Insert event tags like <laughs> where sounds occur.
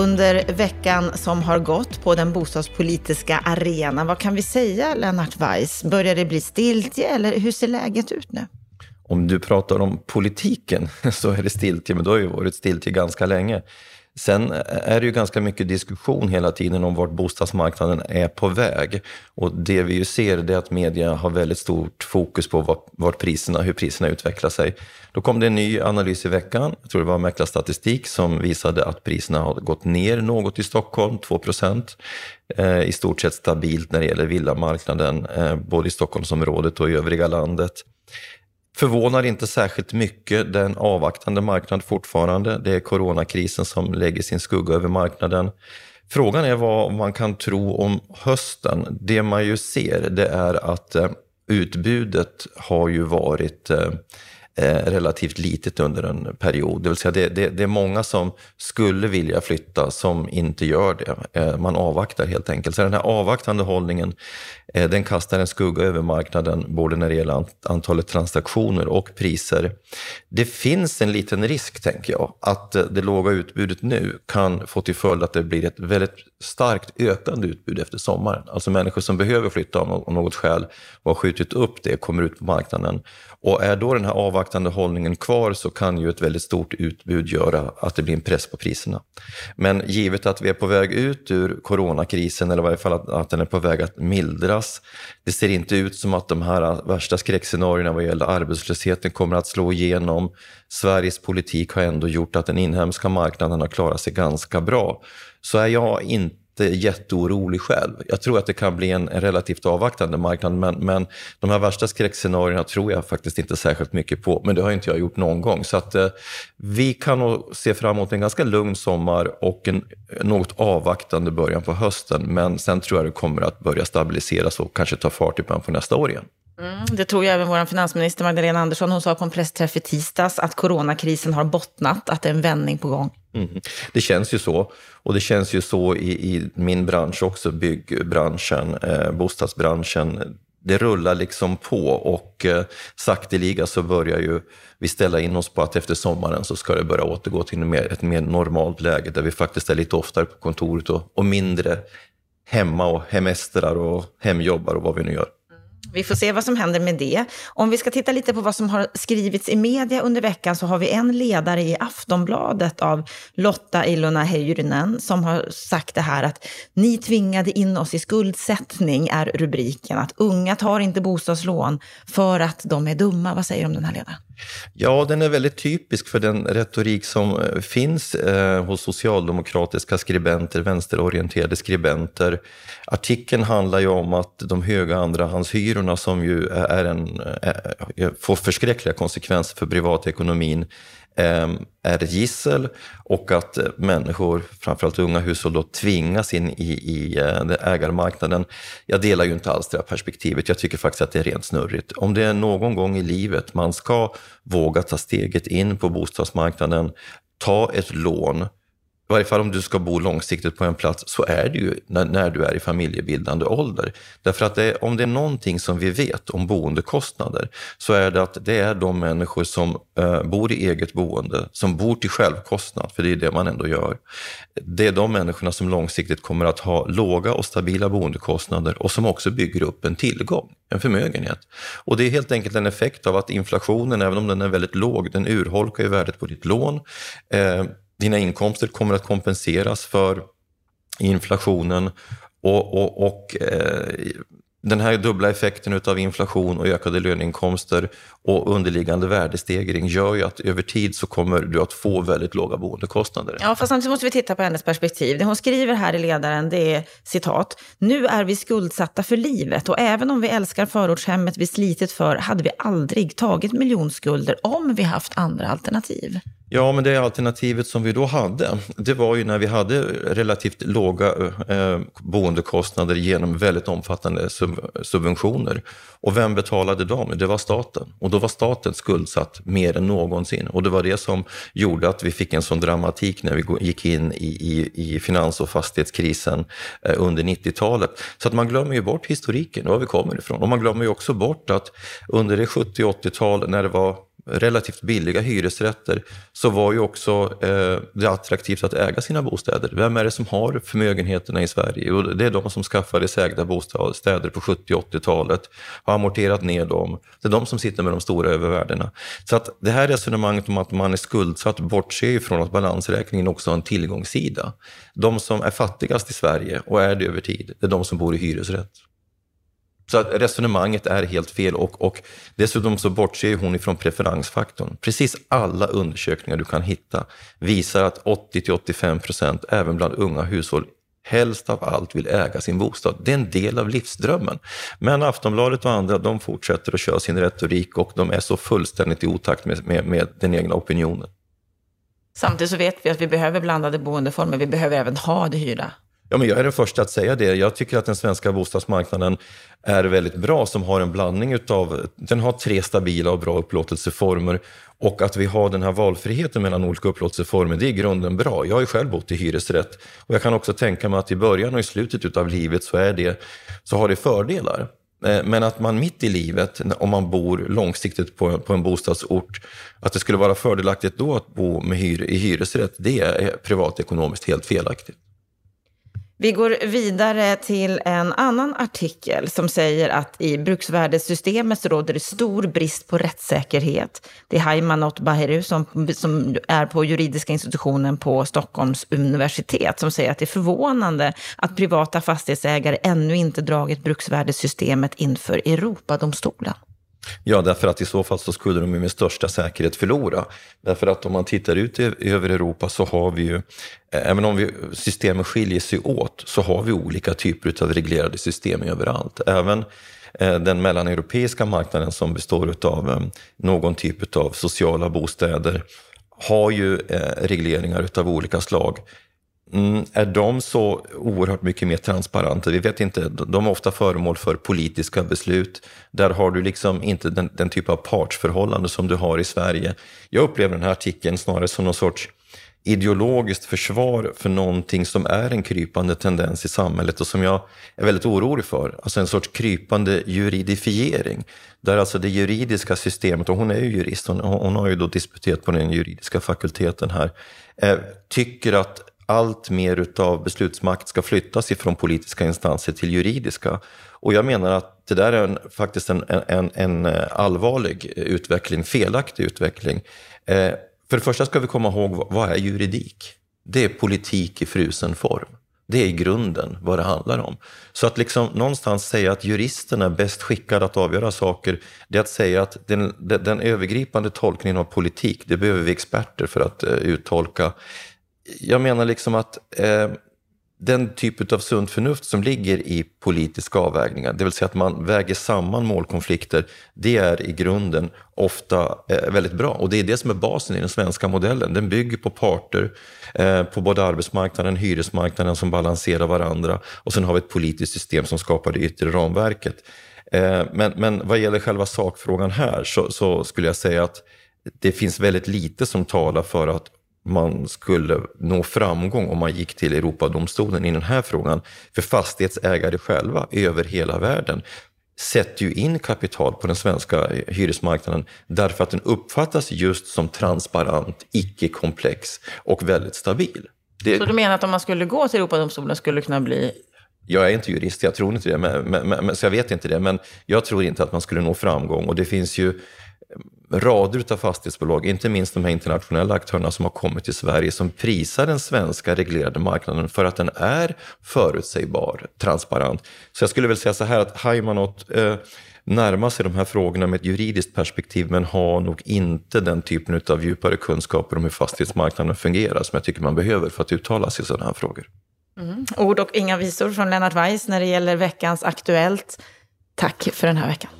under veckan som har gått på den bostadspolitiska arenan. Vad kan vi säga, Lennart Weiss? Börjar det bli stiltje eller hur ser läget ut nu? Om du pratar om politiken <laughs> så är det stiltje, men då har ju varit stiltje ganska länge. Sen är det ju ganska mycket diskussion hela tiden om vart bostadsmarknaden är på väg. Och det vi ju ser är att media har väldigt stort fokus på vart, vart priserna, hur priserna utvecklar sig. Då kom det en ny analys i veckan, jag tror det var Mäklarstatistik, som visade att priserna har gått ner något i Stockholm, 2 procent. Eh, I stort sett stabilt när det gäller villamarknaden, eh, både i Stockholmsområdet och i övriga landet. Förvånar inte särskilt mycket, det är en avvaktande marknad fortfarande. Det är coronakrisen som lägger sin skugga över marknaden. Frågan är vad man kan tro om hösten. Det man ju ser det är att eh, utbudet har ju varit eh, eh, relativt litet under en period. Det vill säga det, det, det, är många som skulle vilja flytta som inte gör det. Man avvaktar helt enkelt. Så den här avvaktande hållningen Eh, den kastar en skugga över marknaden både när det gäller antalet transaktioner och priser. Det finns en liten risk, tänker jag, att eh, det låga utbudet nu kan få till följd att det blir ett väldigt starkt ökande utbud efter sommaren. Alltså människor som behöver flytta av något skäl och har skjutit upp det kommer ut på marknaden. Och är då den här avvaktande hållningen kvar så kan ju ett väldigt stort utbud göra att det blir en press på priserna. Men givet att vi är på väg ut ur coronakrisen, eller i varje fall att, att den är på väg att förändras. det ser inte ut som att de här värsta skräckscenarierna vad gäller arbetslösheten kommer att slå igenom. Sveriges politik har ändå gjort att den inhemska marknaden har klarat sig ganska bra. Så är jag inte jätteorolig själv. Jag tror att det kan bli en, en relativt avvaktande marknad, men, men de här värsta skräckscenarierna tror jag faktiskt inte särskilt mycket på. Men det har inte jag gjort någon gång. Så att eh, vi kan nog se fram emot en ganska lugn sommar och en något avvaktande början på hösten. Men sen tror jag det kommer att börja stabiliseras och kanske ta fart i början på nästa år igen. Mm, det tror jag även vår finansminister Magdalena Andersson. Hon sa på en pressträff i tisdags att coronakrisen har bottnat, att det är en vändning på gång. Mm. Det känns ju så. Och det känns ju så i, i min bransch också, byggbranschen, eh, bostadsbranschen. Det rullar liksom på och eh, sakteliga så börjar ju vi ställa in oss på att efter sommaren så ska det börja återgå till mer, ett mer normalt läge där vi faktiskt är lite oftare på kontoret och, och mindre hemma och hemestrar och hemjobbar och vad vi nu gör. Vi får se vad som händer med det. Om vi ska titta lite på vad som har skrivits i media under veckan så har vi en ledare i Aftonbladet av Lotta Ilona Heyrinen som har sagt det här att ni tvingade in oss i skuldsättning är rubriken. Att unga tar inte bostadslån för att de är dumma. Vad säger du om den här ledaren? Ja, den är väldigt typisk för den retorik som eh, finns eh, hos socialdemokratiska skribenter, vänsterorienterade skribenter. Artikeln handlar ju om att de höga andrahandshyrorna som ju är en, är, får förskräckliga konsekvenser för privatekonomin Ehm, är ett gissel och att eh, människor, framförallt unga hushåll, då tvingas in i, i eh, ägarmarknaden. Jag delar ju inte alls det här perspektivet. Jag tycker faktiskt att det är rent snurrigt. Om det är någon gång i livet man ska våga ta steget in på bostadsmarknaden, ta ett lån i varje fall om du ska bo långsiktigt på en plats, så är det ju när, när du är i familjebildande ålder. Därför att det, om det är någonting som vi vet om boendekostnader, så är det att det är de människor som eh, bor i eget boende, som bor till självkostnad, för det är det man ändå gör. Det är de människorna som långsiktigt kommer att ha låga och stabila boendekostnader och som också bygger upp en tillgång, en förmögenhet. Och det är helt enkelt en effekt av att inflationen, även om den är väldigt låg, den urholkar ju värdet på ditt lån. Eh, dina inkomster kommer att kompenseras för inflationen och, och, och eh, den här dubbla effekten av inflation och ökade löneinkomster och underliggande värdestegring gör ju att över tid så kommer du att få väldigt låga boendekostnader. Ja, fast samtidigt måste vi titta på hennes perspektiv. Det hon skriver här i ledaren, det är citat. Nu är vi skuldsatta för livet och även om vi älskar förortshemmet vi slitit för hade vi aldrig tagit miljonskulder om vi haft andra alternativ. Ja, men det alternativet som vi då hade, det var ju när vi hade relativt låga eh, boendekostnader genom väldigt omfattande sub subventioner. Och vem betalade dem? Det var staten. Och då var staten skuldsatt mer än någonsin. Och det var det som gjorde att vi fick en sån dramatik när vi gick in i, i, i finans och fastighetskrisen eh, under 90-talet. Så att man glömmer ju bort historiken, var vi kommer ifrån. Och man glömmer ju också bort att under det 70 80-tal när det var relativt billiga hyresrätter så var ju också eh, det attraktivt att äga sina bostäder. Vem är det som har förmögenheterna i Sverige? Jo, det är de som skaffade sig ägda bostäder på 70 80-talet, har amorterat ner dem. Det är de som sitter med de stora övervärdena. Så att det här resonemanget om att man är skuldsatt bortser ifrån att balansräkningen också har en tillgångssida. De som är fattigast i Sverige och är det över tid, det är de som bor i hyresrätt. Så att resonemanget är helt fel och, och dessutom så bortser hon ifrån preferensfaktorn. Precis alla undersökningar du kan hitta visar att 80-85 procent, även bland unga hushåll, helst av allt vill äga sin bostad. Det är en del av livsdrömmen. Men Aftonbladet och andra, de fortsätter att köra sin retorik och de är så fullständigt i otakt med, med, med den egna opinionen. Samtidigt så vet vi att vi behöver blandade boendeformer. Vi behöver även ha det hyrda. Ja, men jag är den första att säga det. Jag tycker att den svenska bostadsmarknaden är väldigt bra som har en blandning utav, den har tre stabila och bra upplåtelseformer och att vi har den här valfriheten mellan olika upplåtelseformer, det är i grunden bra. Jag har ju själv bott i hyresrätt och jag kan också tänka mig att i början och i slutet utav livet så, är det, så har det fördelar. Eh, men att man mitt i livet, om man bor långsiktigt på, på en bostadsort, att det skulle vara fördelaktigt då att bo med hyr, i hyresrätt, det är privatekonomiskt helt felaktigt. Vi går vidare till en annan artikel som säger att i bruksvärdessystemet så råder det stor brist på rättssäkerhet. Det är Haimanot Bahiru som, som är på juridiska institutionen på Stockholms universitet som säger att det är förvånande att privata fastighetsägare ännu inte dragit bruksvärdessystemet inför Europadomstolen. Ja, därför att i så fall så skulle de med största säkerhet förlora. Därför att om man tittar ut över Europa så har vi ju, eh, även om vi, systemen skiljer sig åt, så har vi olika typer av reglerade system överallt. Även eh, den mellaneuropeiska marknaden som består av eh, någon typ av sociala bostäder har ju regleringar av olika slag. Mm, är de så oerhört mycket mer transparenta? Vi vet inte. De är ofta föremål för politiska beslut. Där har du liksom inte den, den typ av partsförhållande som du har i Sverige. Jag upplever den här artikeln snarare som någon sorts ideologiskt försvar för någonting som är en krypande tendens i samhället och som jag är väldigt orolig för. Alltså en sorts krypande juridifiering. Där alltså det juridiska systemet, och hon är ju jurist, hon, hon har ju då disputerat på den juridiska fakulteten här, eh, tycker att allt mer utav beslutsmakt ska flyttas ifrån politiska instanser till juridiska. Och jag menar att det där är en, faktiskt en, en, en eh, allvarlig utveckling, felaktig utveckling. Eh, för det första ska vi komma ihåg, vad är juridik? Det är politik i frusen form. Det är i grunden vad det handlar om. Så att liksom någonstans säga att juristerna är bäst skickade att avgöra saker, det är att säga att den, den, den övergripande tolkningen av politik, det behöver vi experter för att uh, uttolka jag menar liksom att eh, den typ av sunt förnuft som ligger i politiska avvägningar, det vill säga att man väger samman målkonflikter, det är i grunden ofta eh, väldigt bra. Och det är det som är basen i den svenska modellen. Den bygger på parter eh, på både arbetsmarknaden och hyresmarknaden som balanserar varandra. Och sen har vi ett politiskt system som skapar det yttre ramverket. Eh, men, men vad gäller själva sakfrågan här så, så skulle jag säga att det finns väldigt lite som talar för att man skulle nå framgång om man gick till Europadomstolen i den här frågan. För fastighetsägare själva över hela världen sätter ju in kapital på den svenska hyresmarknaden därför att den uppfattas just som transparent, icke-komplex och väldigt stabil. Det... Så du menar att om man skulle gå till Europadomstolen skulle det kunna bli jag är inte jurist, jag tror inte det, men, men, men, så jag vet inte det. Men jag tror inte att man skulle nå framgång. Och det finns ju rader av fastighetsbolag, inte minst de här internationella aktörerna som har kommit till Sverige, som prisar den svenska reglerade marknaden för att den är förutsägbar, transparent. Så jag skulle väl säga så här att Haimanot eh, närmar sig de här frågorna med ett juridiskt perspektiv men har nog inte den typen av djupare kunskaper om hur fastighetsmarknaden fungerar som jag tycker man behöver för att uttala sig i sådana här frågor. Mm. Ord och inga visor från Lennart Weiss när det gäller veckans Aktuellt. Tack för den här veckan.